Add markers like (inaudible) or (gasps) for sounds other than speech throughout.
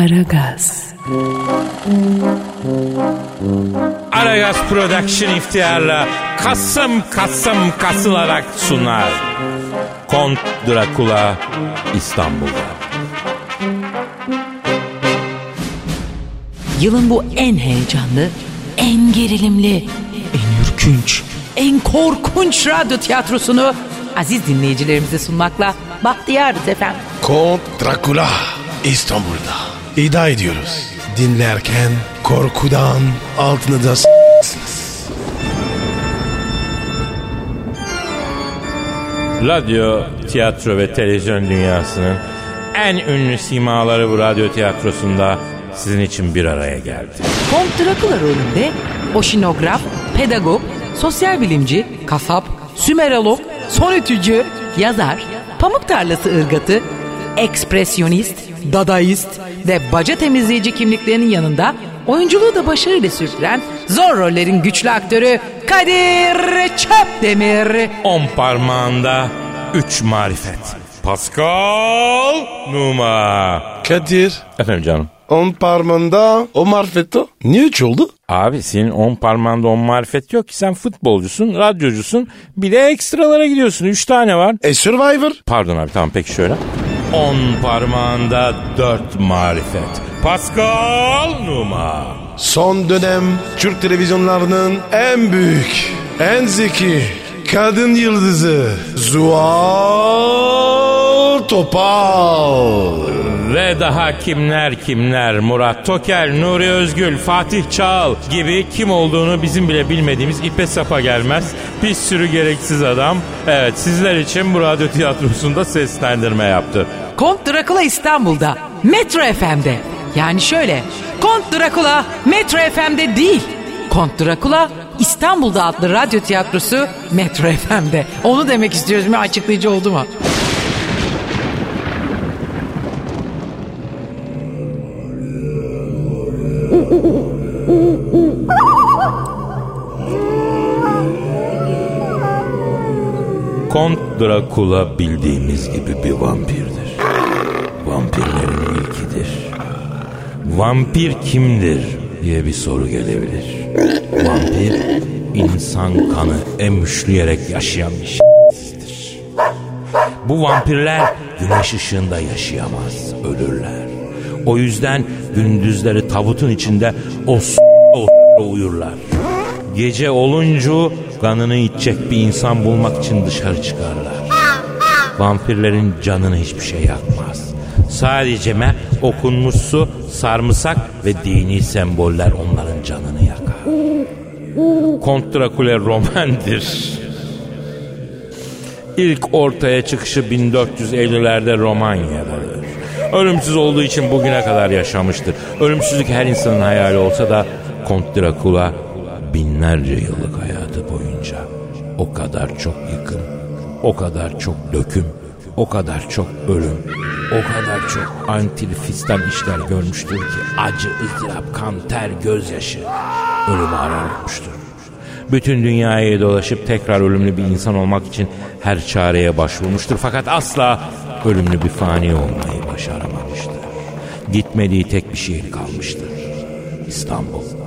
Aragaz, Aragaz Production iftiharla Kasım Kasım kasılarak sunar. Kont Drakula İstanbul'da. Yılın bu en heyecanlı, en gerilimli, en ürkünç, en korkunç radyo tiyatrosunu aziz dinleyicilerimize sunmakla bahtiyarız efendim. Kont Drakula İstanbul'da. İddia ediyoruz. Dinlerken korkudan altını da s**sınız. Radyo, tiyatro ve televizyon dünyasının en ünlü simaları bu radyo tiyatrosunda sizin için bir araya geldi. Kont Drakula rolünde oşinograf, pedagog, sosyal bilimci, kasap, sümerolog, sonütücü, yazar, pamuk tarlası ırgatı, ekspresyonist, dadaist ve baca temizleyici kimliklerinin yanında oyunculuğu da başarıyla sürdüren zor rollerin güçlü aktörü Kadir Çöpdemir. On parmağında üç marifet. Pascal Numa. Kadir Efendim canım. on parmağında o marfeto. Niye üç oldu? Abi senin on parmağında on marifet yok ki sen futbolcusun, radyocusun. Bir de ekstralara gidiyorsun. Üç tane var. E Survivor. Pardon abi tamam peki şöyle. On parmağında dört marifet. Pascal Numa. Son dönem Türk televizyonlarının en büyük, en zeki kadın yıldızı Zuhal Topal. Ve daha kimler kimler Murat Tokel, Nuri Özgül, Fatih Çağal gibi kim olduğunu bizim bile bilmediğimiz ipe sapa gelmez bir sürü gereksiz adam. Evet sizler için bu radyo tiyatrosunda seslendirme yaptı. Kont Drakula İstanbul'da, Metro FM'de. Yani şöyle, Kont Drakula Metro FM'de değil. Kont Drakula İstanbul'da adlı radyo tiyatrosu Metro FM'de. Onu demek istiyoruz mu açıklayıcı oldu mu? Drakula bildiğimiz gibi bir vampirdir. Vampirlerin ilkidir. Vampir kimdir diye bir soru gelebilir. Vampir insan kanı emüşleyerek yaşayan bir şeydir. Bu vampirler güneş ışığında yaşayamaz, ölürler. O yüzden gündüzleri tabutun içinde o o uyurlar. Gece olunca kanını içecek bir insan bulmak için dışarı çıkarlar. Vampirlerin canını hiçbir şey yakmaz. Sadece me okunmuş su, sarımsak ve dini semboller onların canını yakar. Kont Drakula romandır. İlk ortaya çıkışı 1450'lerde Romanya'dadır. Ölümsüz olduğu için bugüne kadar yaşamıştır. Ölümsüzlük her insanın hayali olsa da Kont Drakula binlerce yıllık hayatı boyunca o kadar çok yıkım, o kadar çok döküm, o kadar çok ölüm, o kadar çok antilfistan işler görmüştür ki acı, ızdırap, kan, ter, gözyaşı ölümü ararmıştır. Bütün dünyayı dolaşıp tekrar ölümlü bir insan olmak için her çareye başvurmuştur. Fakat asla ölümlü bir fani olmayı başaramamıştır. Gitmediği tek bir şehir kalmıştır. İstanbul.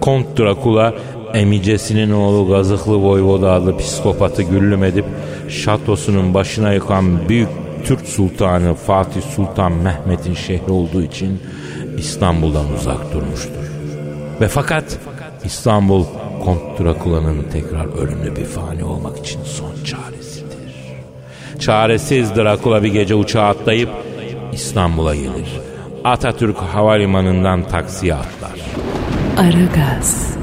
Kont Drakula emicesinin oğlu Gazıklı Voyvoda adlı psikopatı güllüm edip şatosunun başına yıkan büyük Türk Sultanı Fatih Sultan Mehmet'in şehri olduğu için İstanbul'dan uzak durmuştur. Ve fakat İstanbul Kont Drakula'nın tekrar ölümlü bir fani olmak için son çaresidir. Çaresiz Drakula bir gece uçağa atlayıp İstanbul'a gelir. Atatürk Havalimanı'ndan taksiye atlar. Aragaz,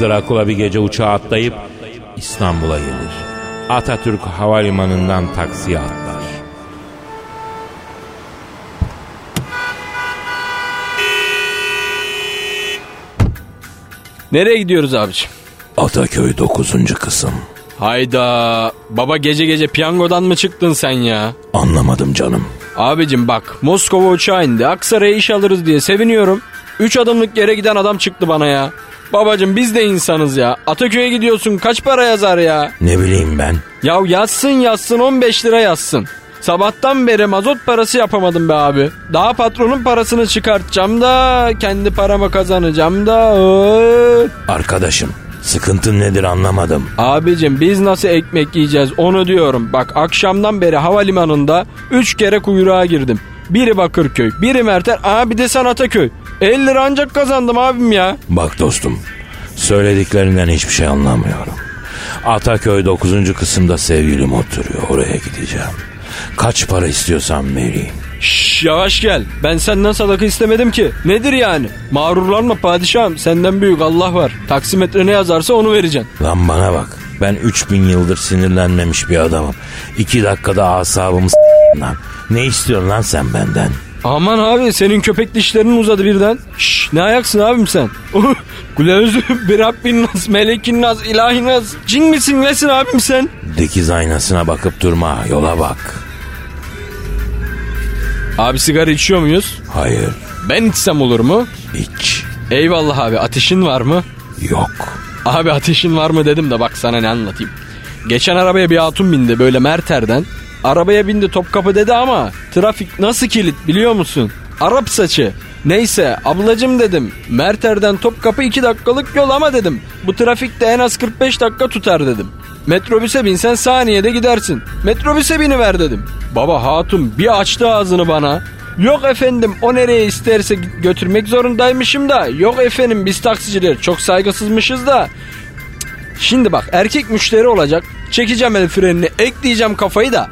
Drakula bir gece uçağa atlayıp İstanbul'a gelir. Atatürk Havalimanı'ndan taksiye atlar. Nereye gidiyoruz abiciğim? Ataköy 9. kısım. Hayda. Baba gece gece piyangodan mı çıktın sen ya? Anlamadım canım. Abicim bak Moskova uçağı indi. Aksaray'a iş alırız diye seviniyorum. Üç adımlık yere giden adam çıktı bana ya. Babacım biz de insanız ya. Ataköy'e gidiyorsun kaç para yazar ya? Ne bileyim ben. Ya yazsın yazsın 15 lira yazsın. Sabahtan beri mazot parası yapamadım be abi. Daha patronun parasını çıkartacağım da kendi paramı kazanacağım da. Arkadaşım sıkıntın nedir anlamadım. Abicim biz nasıl ekmek yiyeceğiz onu diyorum. Bak akşamdan beri havalimanında 3 kere kuyruğa girdim. Biri Bakırköy, biri Merter, aa bir de Sanataköy. 50 lira ancak kazandım abim ya. Bak dostum söylediklerinden hiçbir şey anlamıyorum. Ataköy 9. kısımda sevgilim oturuyor oraya gideceğim. Kaç para istiyorsan vereyim. Şş, yavaş gel. Ben senden sadaka istemedim ki. Nedir yani? Mağrurlanma padişahım. Senden büyük Allah var. Taksimetre ne yazarsa onu vereceksin. Lan bana bak ben 3000 yıldır sinirlenmemiş bir adamım. 2 dakikada asabımı lan. Ne istiyorsun lan sen benden? Aman abi senin köpek dişlerin uzadı birden. Şş, ne ayaksın abim sen? Kulevzü (laughs) bir Rabbin nas, melekin nas, ilahi nas. Cin misin nesin abim sen? Dikiz aynasına bakıp durma yola bak. Abi sigara içiyor muyuz? Hayır Ben içsem olur mu? hiç Eyvallah abi ateşin var mı? yok. Abi ateşin var mı dedim de bak sana ne anlatayım. Geçen arabaya bir hatun bindi böyle Merter'den. Arabaya bindi Topkapı dedi ama trafik nasıl kilit biliyor musun? Arap saçı. Neyse ablacım dedim. Merter'den Topkapı 2 dakikalık yol ama dedim. Bu trafikte en az 45 dakika tutar dedim. Metrobüse binsen saniyede gidersin. Metrobüse biniver dedim. Baba hatun bir açtı ağzını bana. Yok efendim o nereye isterse götürmek zorundaymışım da. Yok efendim biz taksiciler çok saygısızmışız da. Şimdi bak erkek müşteri olacak. Çekeceğim el frenini ekleyeceğim kafayı da.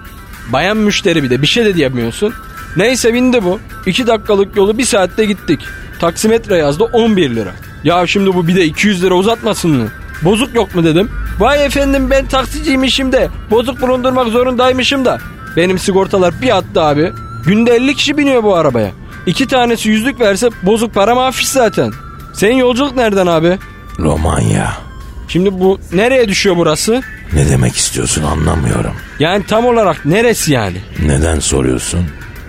Bayan müşteri bir de bir şey de diyemiyorsun. Neyse bindi bu. 2 dakikalık yolu bir saatte gittik. Taksimetre yazdı 11 lira. Ya şimdi bu bir de 200 lira uzatmasın mı? Bozuk yok mu dedim. Vay efendim ben taksiciymişim de bozuk bulundurmak zorundaymışım da. Benim sigortalar bir attı abi. Günde 50 kişi biniyor bu arabaya. İki tanesi yüzlük verse bozuk para mafiş zaten. Senin yolculuk nereden abi? Romanya. Şimdi bu nereye düşüyor burası? Ne demek istiyorsun anlamıyorum. Yani tam olarak neresi yani? Neden soruyorsun?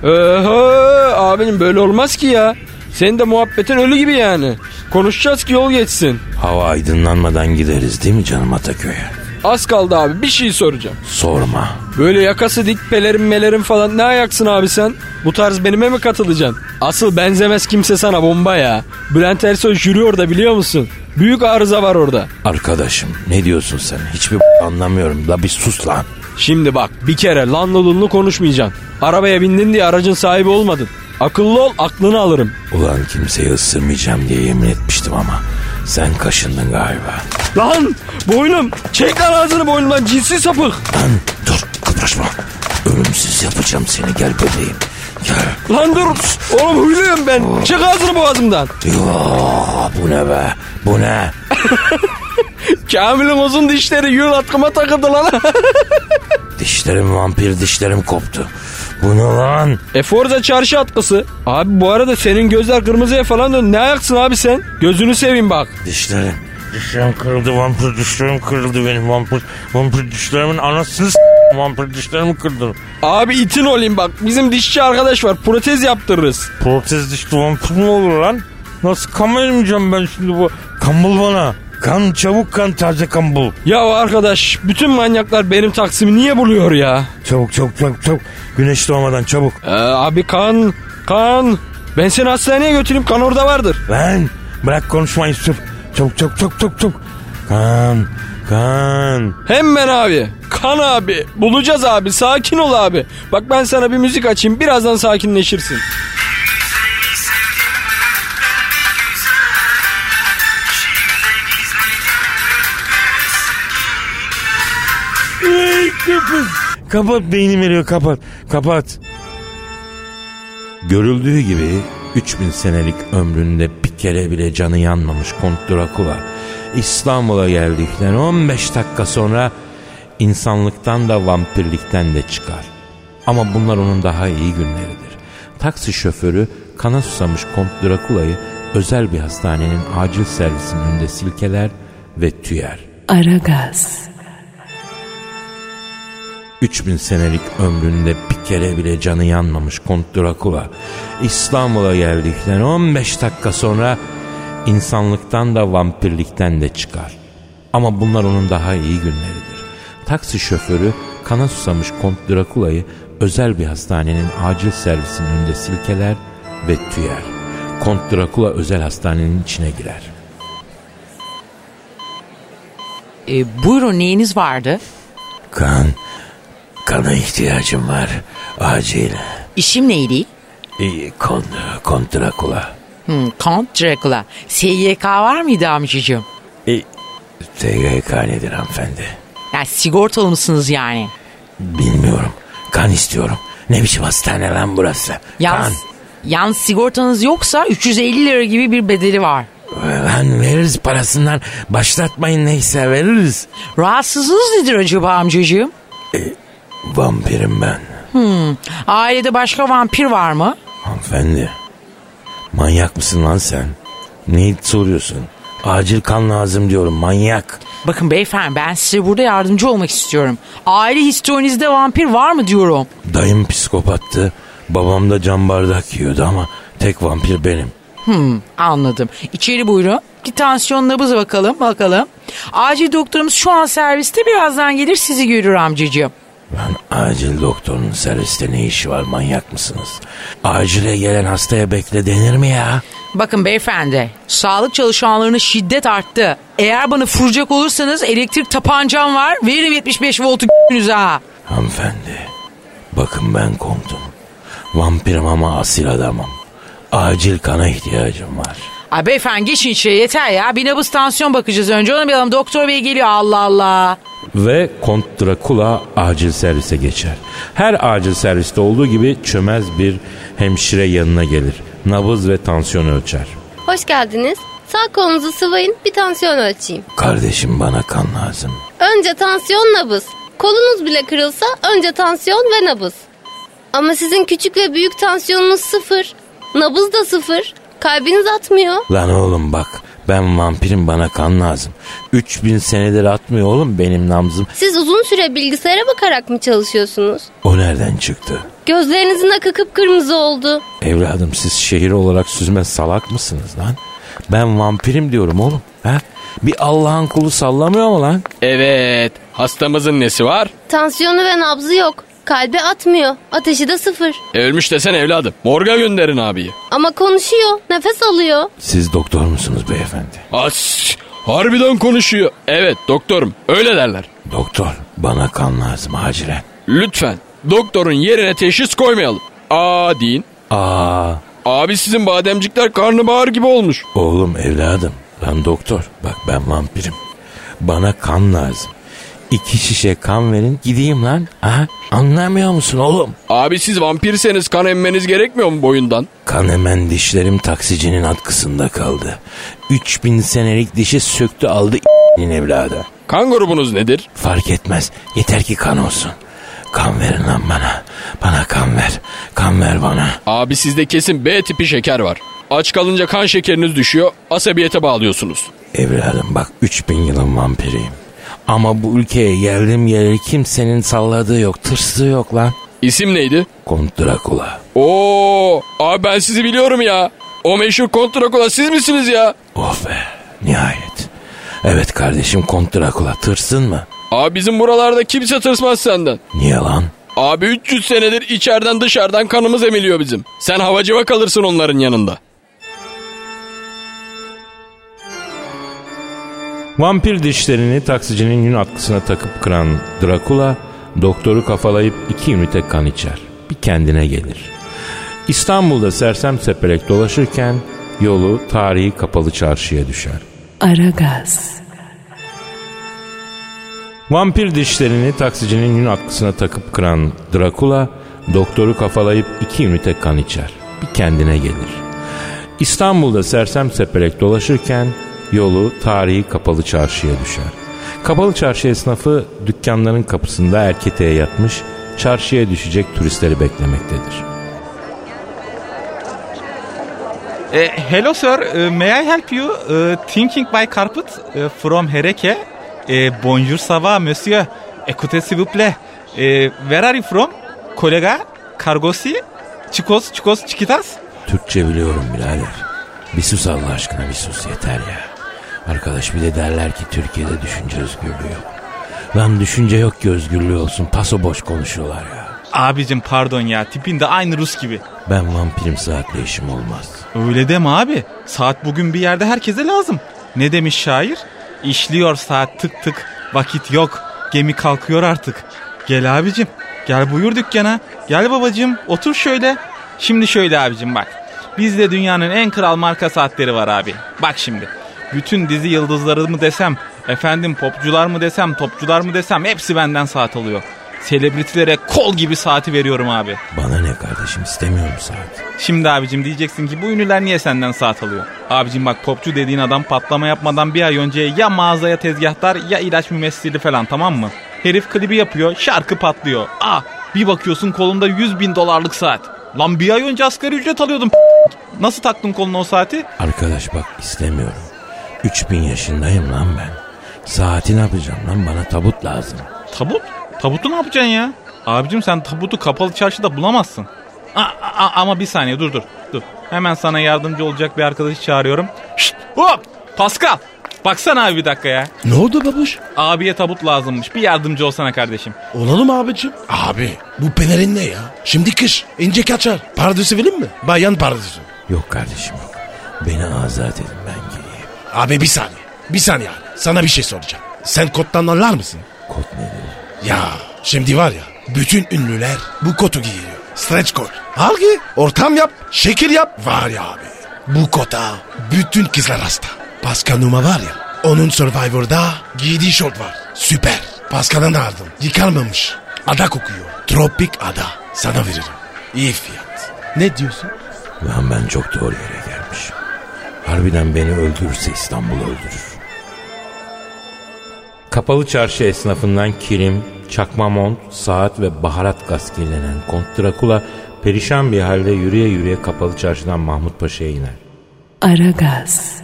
Ehe abinin böyle olmaz ki ya. Senin de muhabbetin ölü gibi yani. Konuşacağız ki yol geçsin. Hava aydınlanmadan gideriz değil mi canım Ataköy'e? Az kaldı abi bir şey soracağım. Sorma. Böyle yakası dik pelerin melerin falan ne ayaksın abi sen? Bu tarz benime mi katılacaksın? Asıl benzemez kimse sana bomba ya. Bülent Ersoy jüri orada biliyor musun? Büyük arıza var orada. Arkadaşım ne diyorsun sen? Hiçbir anlamıyorum. La bir sus lan. Şimdi bak bir kere lan lolunlu konuşmayacaksın. Arabaya bindin diye aracın sahibi olmadın. Akıllı ol aklını alırım. Ulan kimseyi ısırmayacağım diye yemin etmiştim ama sen kaşındın galiba. Lan boynum çek lan ağzını boynumdan cinsi sapık. Lan dur kıpraşma. Ölümsüz yapacağım seni gel bebeğim. Gel. Lan dur oğlum huyluyum ben. Çek ağzını boğazımdan. Yo, bu ne be? Bu ne? (laughs) Kamil'in uzun dişleri yıl atkıma takıldı lan. (laughs) Dişlerim vampir dişlerim koptu. Bu ne lan? e Forza çarşı atkısı. Abi bu arada senin gözler kırmızıya falan dön. Ne ayaksın abi sen? Gözünü seveyim bak. Dişlerim. Dişlerim kırıldı vampir dişlerim kırıldı benim vampir. Vampir dişlerimin anasını s- vampir dişlerimi kırdı. Abi itin olayım bak. Bizim dişçi arkadaş var. Protez yaptırırız. Protez dişli vampir mi olur lan? Nasıl vermeyeceğim ben şimdi bu? Kan bul bana. Kan çabuk kan taze kan bul. Ya arkadaş bütün manyaklar benim taksimi niye buluyor ya? Çabuk çabuk çabuk çabuk. Güneş doğmadan çabuk. Ee, abi kan, kan. Ben seni hastaneye götüreyim kan orada vardır. Lan bırak konuşmayı sür. Çabuk çabuk çabuk çabuk çabuk. Kan kan. Hemen abi. Kan abi. Bulacağız abi. Sakin ol abi. Bak ben sana bir müzik açayım. Birazdan sakinleşirsin. Kıpız. Kapat beynim eriyor kapat. Kapat. Görüldüğü gibi 3000 senelik ömründe bir kere bile canı yanmamış Kont Drakula İstanbul'a geldikten 15 dakika sonra insanlıktan da vampirlikten de çıkar. Ama bunlar onun daha iyi günleridir. Taksi şoförü kana susamış Kont Drakula'yı özel bir hastanenin acil servisinin önünde silkeler ve tüyer. Aragaz, 3000 senelik ömründe bir kere bile canı yanmamış Kont Drakula İstanbul'a geldikten 15 dakika sonra insanlıktan da vampirlikten de çıkar. Ama bunlar onun daha iyi günleridir. Taksi şoförü kana susamış Kont Drakula'yı özel bir hastanenin acil servisinin önünde silkeler ve tüyer. Kont Drakula özel hastanenin içine girer. E, buyurun neyiniz vardı? Kan, kana ihtiyacım var. Acil. İşim neydi? E, Kont, Kont Drakula. Hmm, Count Dracula. SYK var mıydı amcacığım? E, TGK nedir hanımefendi? Yani sigortalı mısınız yani? Bilmiyorum. Kan istiyorum. Ne biçim hastane lan burası? Yalnız, yalnız sigortanız yoksa 350 lira gibi bir bedeli var. Kan. Lan veririz parasından. Başlatmayın neyse veririz. Rahatsızlığınız nedir acaba amcacığım? Vampirim ben. Ailede başka vampir var mı? Hanımefendi. Manyak mısın lan sen? Ne soruyorsun? Acil kan lazım diyorum manyak. Bakın beyefendi ben size burada yardımcı olmak istiyorum. Aile historinizde vampir var mı diyorum. Dayım psikopattı. Babam da cam bardak yiyordu ama tek vampir benim. Hmm, anladım. İçeri buyurun. Bir tansiyon nabız bakalım bakalım. Acil doktorumuz şu an serviste birazdan gelir sizi görür amcacığım. Lan acil doktorun serviste ne işi var manyak mısınız? Acile gelen hastaya bekle denir mi ya? Bakın beyefendi, sağlık çalışanlarının şiddet arttı. Eğer bana vuracak olursanız elektrik tapancam var. Veririm 75 voltu g***nüze ha. Hanımefendi. Bakın ben kontum. Vampirim ama asil adamım. Acil kana ihtiyacım var. Ay beyefendi geçin içeri yeter ya. Bir nabız tansiyon bakacağız önce. Onu bilelim doktor bey geliyor Allah Allah. Ve Kont Drakula acil servise geçer. Her acil serviste olduğu gibi çömez bir hemşire yanına gelir. Nabız ve tansiyon ölçer. Hoş geldiniz. Sağ kolunuzu sıvayın bir tansiyon ölçeyim. Kardeşim bana kan lazım. Önce tansiyon nabız. Kolunuz bile kırılsa önce tansiyon ve nabız. Ama sizin küçük ve büyük tansiyonunuz sıfır. Nabız da sıfır. Kalbiniz atmıyor. Lan oğlum bak ben vampirim bana kan lazım. 3000 senedir atmıyor oğlum benim nabzım. Siz uzun süre bilgisayara bakarak mı çalışıyorsunuz? O nereden çıktı? Gözlerinizin akı kıpkırmızı oldu. Evladım siz şehir olarak süzme salak mısınız lan? Ben vampirim diyorum oğlum. Ha? Bir Allah'ın kulu sallamıyor mu lan? Evet. Hastamızın nesi var? Tansiyonu ve nabzı yok. Kalbi atmıyor. Ateşi de sıfır. E, ölmüş desene evladım. Morga gönderin abiyi. Ama konuşuyor. Nefes alıyor. Siz doktor musunuz beyefendi? As. Harbiden konuşuyor. Evet doktorum. Öyle derler. Doktor bana kan lazım acilen. Lütfen doktorun yerine teşhis koymayalım. Aa deyin. Aa Abi sizin bademcikler karnabahar gibi olmuş. oğlum evladım. Lan doktor bak ben vampirim. Bana kan lazım. İki şişe kan verin gideyim lan. Ha? Anlamıyor musun oğlum? Abi siz vampirseniz kan emmeniz gerekmiyor mu boyundan? Kan hemen dişlerim taksicinin atkısında kaldı. 3000 senelik dişi söktü aldı evladı. Kan grubunuz nedir? Fark etmez. Yeter ki kan olsun. Kan verin lan bana. Bana kan ver. Kan ver bana. Abi sizde kesin B tipi şeker var. Aç kalınca kan şekeriniz düşüyor, asabiyete bağlıyorsunuz. Evladım bak 3000 yılın vampiriyim. Ama bu ülkeye geldim geleli kimsenin salladığı yok, tırstığı yok lan. İsim neydi? Kont Drakula. Oo, abi ben sizi biliyorum ya. O meşhur Kont Drakula siz misiniz ya? Oh be nihayet. Evet kardeşim Kont Drakula tırsın mı? Abi bizim buralarda kimse tırsmaz senden. Niye lan? Abi 300 senedir içeriden dışarıdan kanımız emiliyor bizim. Sen havacıva kalırsın onların yanında. Vampir dişlerini taksicinin yün atkısına takıp kıran Drakula doktoru kafalayıp iki ünite kan içer. Bir kendine gelir. İstanbul'da sersem sepelek dolaşırken yolu tarihi kapalı çarşıya düşer. Aragaz, Vampir dişlerini taksicinin yün atkısına takıp kıran Drakula doktoru kafalayıp iki ünite kan içer. Bir kendine gelir. İstanbul'da sersem sepelek dolaşırken yolu tarihi kapalı çarşıya düşer. Kapalı çarşı esnafı dükkanların kapısında erketeye yatmış çarşıya düşecek turistleri beklemektedir. Uh, hello, sir. Uh, may I help you? Uh, thinking by carpet uh, from Hereke. Uh, bonjour, ça va, monsieur? Écoutez, s'il vous plaît. Uh, where are you from? Kolega? Kargosi? Chicos, chicos, chiquitas? Türkçe biliyorum birader. Bir sus Allah aşkına bir sus yeter ya. Arkadaş bir de derler ki Türkiye'de düşünce özgürlüğü yok. Lan düşünce yok ki özgürlüğü olsun. Paso boş konuşuyorlar ya. Abicim pardon ya tipin de aynı Rus gibi. Ben vampirim saatle işim olmaz. Öyle deme abi. Saat bugün bir yerde herkese lazım. Ne demiş şair? İşliyor saat tık tık. Vakit yok. Gemi kalkıyor artık. Gel abicim. Gel buyur dükkana. Gel babacım. Otur şöyle. Şimdi şöyle abicim bak. Bizde dünyanın en kral marka saatleri var abi. Bak şimdi. Bütün dizi yıldızları mı desem, efendim popcular mı desem, topçular mı desem hepsi benden saat alıyor. Selebritilere kol gibi saati veriyorum abi. Bana ne kardeşim istemiyorum saat. Şimdi abicim diyeceksin ki bu ünlüler niye senden saat alıyor? Abicim bak popçu dediğin adam patlama yapmadan bir ay önce ya mağazaya tezgahtar ya ilaç mümessili falan tamam mı? Herif klibi yapıyor şarkı patlıyor. Ah bir bakıyorsun kolunda 100 bin dolarlık saat. Lan bir ay önce asgari ücret alıyordum. Nasıl taktın koluna o saati? Arkadaş bak istemiyorum. 3000 yaşındayım lan ben. Saati ne yapacağım lan bana tabut lazım. Tabut? Tabutu ne yapacaksın ya? Abicim sen tabutu kapalı çarşıda bulamazsın. A- a- ama bir saniye dur dur dur. Hemen sana yardımcı olacak bir arkadaşı çağırıyorum. Şşt hop Pascal. Baksana abi bir dakika ya. Ne oldu babuş? Abiye tabut lazımmış. Bir yardımcı olsana kardeşim. Olalım abicim. Abi bu pelerin ne ya? Şimdi kış. ince kaçar. Pardösü verin mi? Bayan pardösü. Yok kardeşim yok. Beni azat edin ben. Abi bir saniye. Bir saniye abi. Sana bir şey soracağım. Sen kottan anlar mısın? Kot nedir? Ya şimdi var ya bütün ünlüler bu kotu giyiyor. Stretch kot. Al giy. Ortam yap. Şekil yap. Var ya abi. Bu kota bütün kızlar hasta. Pascal Numa var ya. Onun Survivor'da giydiği şort var. Süper. Pascal'dan da aldım. Yıkanmamış. Ada kokuyor. Tropik ada. Sana veririm. İyi fiyat. Ne diyorsun? Lan ben çok doğru yere. Harbiden beni öldürürse İstanbul öldürür. Kapalı çarşı esnafından kirim, çakma mont, saat ve baharat gaz kirlenen Kont Drakula perişan bir halde yürüye yürüye kapalı çarşıdan Mahmut Paşa'ya iner. Aragaz,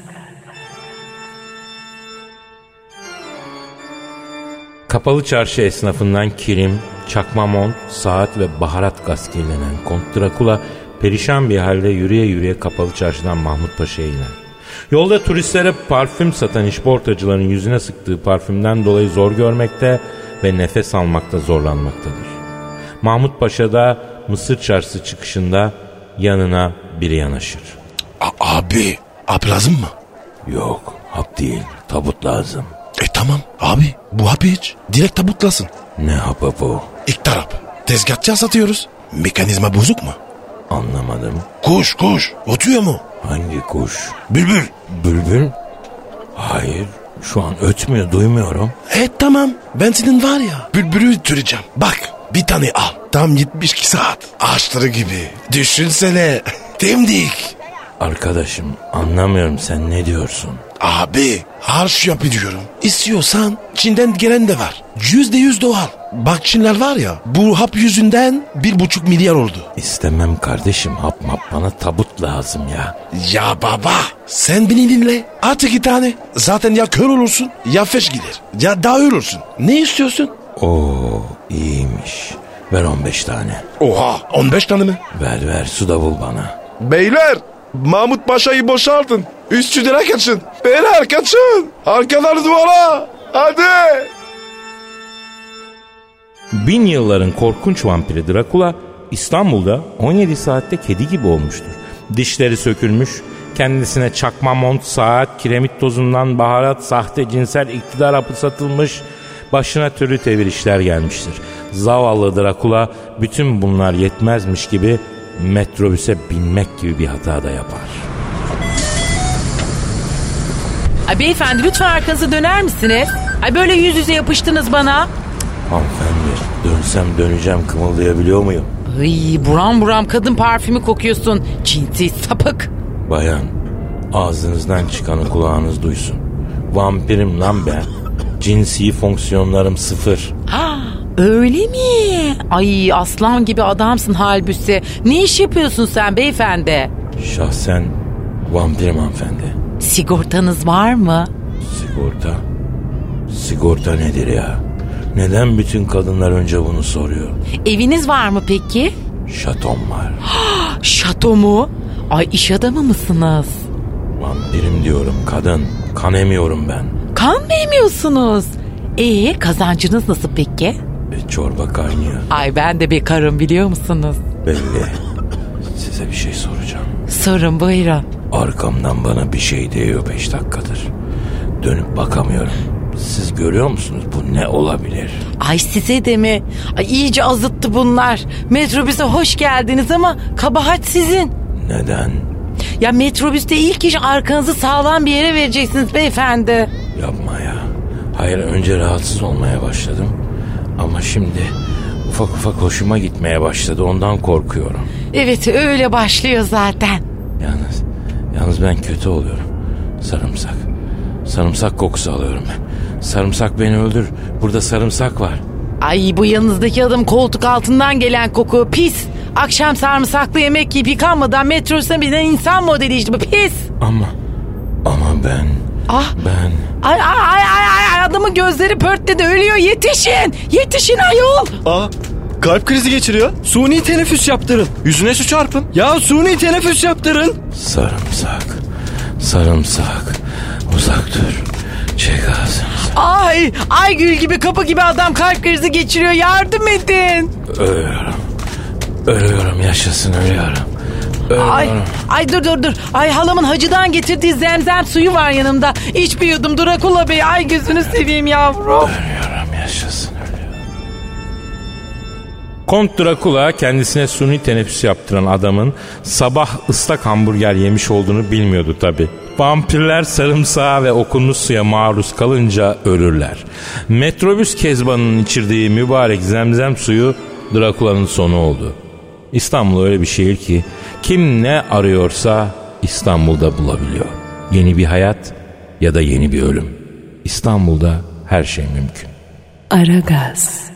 Kapalı çarşı esnafından kirim, çakma mont, saat ve baharat gaz kirlenen Kont Drakula perişan bir halde yürüye yürüye kapalı çarşıdan Mahmut Paşa'ya iner. Yolda turistlere parfüm satan işportacıların yüzüne sıktığı parfümden dolayı zor görmekte ve nefes almakta zorlanmaktadır. Mahmut Paşa da Mısır çarşısı çıkışında yanına biri yanaşır. A- abi. Hap lazım mı? Yok hap değil tabut lazım. E tamam. Abi bu hapı iç. Direkt tabutlasın. Ne hapı bu? İktar hap. Tezgahçıya satıyoruz. Mekanizma bozuk mu? Anlamadım. Kuş kuş. Otuyor mu? Hangi kuş? Bülbül. Bülbül? Hayır. Şu an ötmüyor duymuyorum. E tamam. Ben senin var ya. Bülbülü türeceğim. Bak bir tane al. Tam 72 saat. Ağaçları gibi. Düşünsene. (laughs) Temdik. Arkadaşım anlamıyorum sen ne diyorsun? Abi harç yapıyorum. İstiyorsan Çin'den gelen de var. Yüzde yüz doğal. Bak Çinler var ya bu hap yüzünden bir buçuk milyar oldu. İstemem kardeşim hap map bana tabut lazım ya. Ya baba sen beni dinle. At iki tane. Zaten ya kör olursun ya feş gider. Ya daha ölürsün. Ne istiyorsun? Oo iyiymiş. Ver 15 tane. Oha 15 tane mi? Ver ver su da bul bana. Beyler Mahmut Paşa'yı boşaltın. Üstüne kaçın. Beyler kaçın. Arkalar duvara. Hadi. Bin yılların korkunç vampiri Drakula İstanbul'da 17 saatte kedi gibi olmuştur. Dişleri sökülmüş, kendisine çakma mont, saat, kiremit tozundan baharat, sahte cinsel iktidar hapı satılmış, başına türlü tevir işler gelmiştir. Zavallı Drakula bütün bunlar yetmezmiş gibi metrobüse binmek gibi bir hata da yapar. Ay beyefendi lütfen arkanıza döner misiniz? Ay böyle yüz yüze yapıştınız bana. Hanımefendi dönsem döneceğim kımıldayabiliyor muyum? Ay buram buram kadın parfümü kokuyorsun. Cinsi sapık. Bayan ağzınızdan çıkanı kulağınız duysun. Vampirim lan ben. Cinsi fonksiyonlarım sıfır. Ha, öyle mi? Ay aslan gibi adamsın halbuki. Ne iş yapıyorsun sen beyefendi? Şahsen vampirim hanımefendi. Sigortanız var mı? Sigorta? Sigorta nedir ya? Neden bütün kadınlar önce bunu soruyor? Eviniz var mı peki? Şatom var. (gasps) Şato mu? Ay iş adamı mısınız? Vampirim diyorum kadın. Kan emiyorum ben. Kan mı emiyorsunuz? Ee kazancınız nasıl peki? E, çorba kaynıyor. Ay ben de bir karım biliyor musunuz? Belli. Size bir şey soracağım. Sorun buyurun. Arkamdan bana bir şey değiyor beş dakikadır. Dönüp bakamıyorum. Siz görüyor musunuz? Bu ne olabilir? Ay size de mi? Ay iyice azıttı bunlar. Metrobüse hoş geldiniz ama kabahat sizin. Neden? Ya metrobüste ilk iş arkanızı sağlam bir yere vereceksiniz beyefendi. Yapma ya. Hayır önce rahatsız olmaya başladım. Ama şimdi ufak ufak hoşuma gitmeye başladı. Ondan korkuyorum. Evet öyle başlıyor zaten. Yalnız, yalnız ben kötü oluyorum. Sarımsak. Sarımsak kokusu alıyorum ben. Sarımsak beni öldür. Burada sarımsak var. Ay bu yanınızdaki adam koltuk altından gelen koku pis. Akşam sarımsaklı yemek yiyip yıkanmadan metrobüse binen insan modeli işte bu pis. Ama, ama ben, Ah ben... ay ay ay ay ay adamın gözleri pörtledi ölüyor yetişin yetişin ayol. Aa kalp krizi geçiriyor. Suni teneffüs yaptırın. Yüzüne su çarpın. Ya suni teneffüs yaptırın. Sarımsak, sarımsak. Uzak dur. Çek ağzını. Ay ay gül gibi kapı gibi adam kalp krizi geçiriyor yardım edin. Ölüyorum. Ölüyorum yaşasın ölüyorum. Ay, ay dur dur dur. Ay halamın hacıdan getirdiği zemzem suyu var yanımda. İç bir yudum Drakula Bey. Ay gözünü seveyim yavrum. Ölüyorum yaşasın ölüyorum. Kont Drakula kendisine suni teneffüs yaptıran adamın sabah ıslak hamburger yemiş olduğunu bilmiyordu tabi. Vampirler sarımsağa ve okunmuş suya maruz kalınca ölürler. Metrobüs kezbanının içirdiği mübarek zemzem suyu Drakula'nın sonu oldu. İstanbul öyle bir şehir ki kim ne arıyorsa İstanbul'da bulabiliyor. Yeni bir hayat ya da yeni bir ölüm. İstanbul'da her şey mümkün. Aragaz.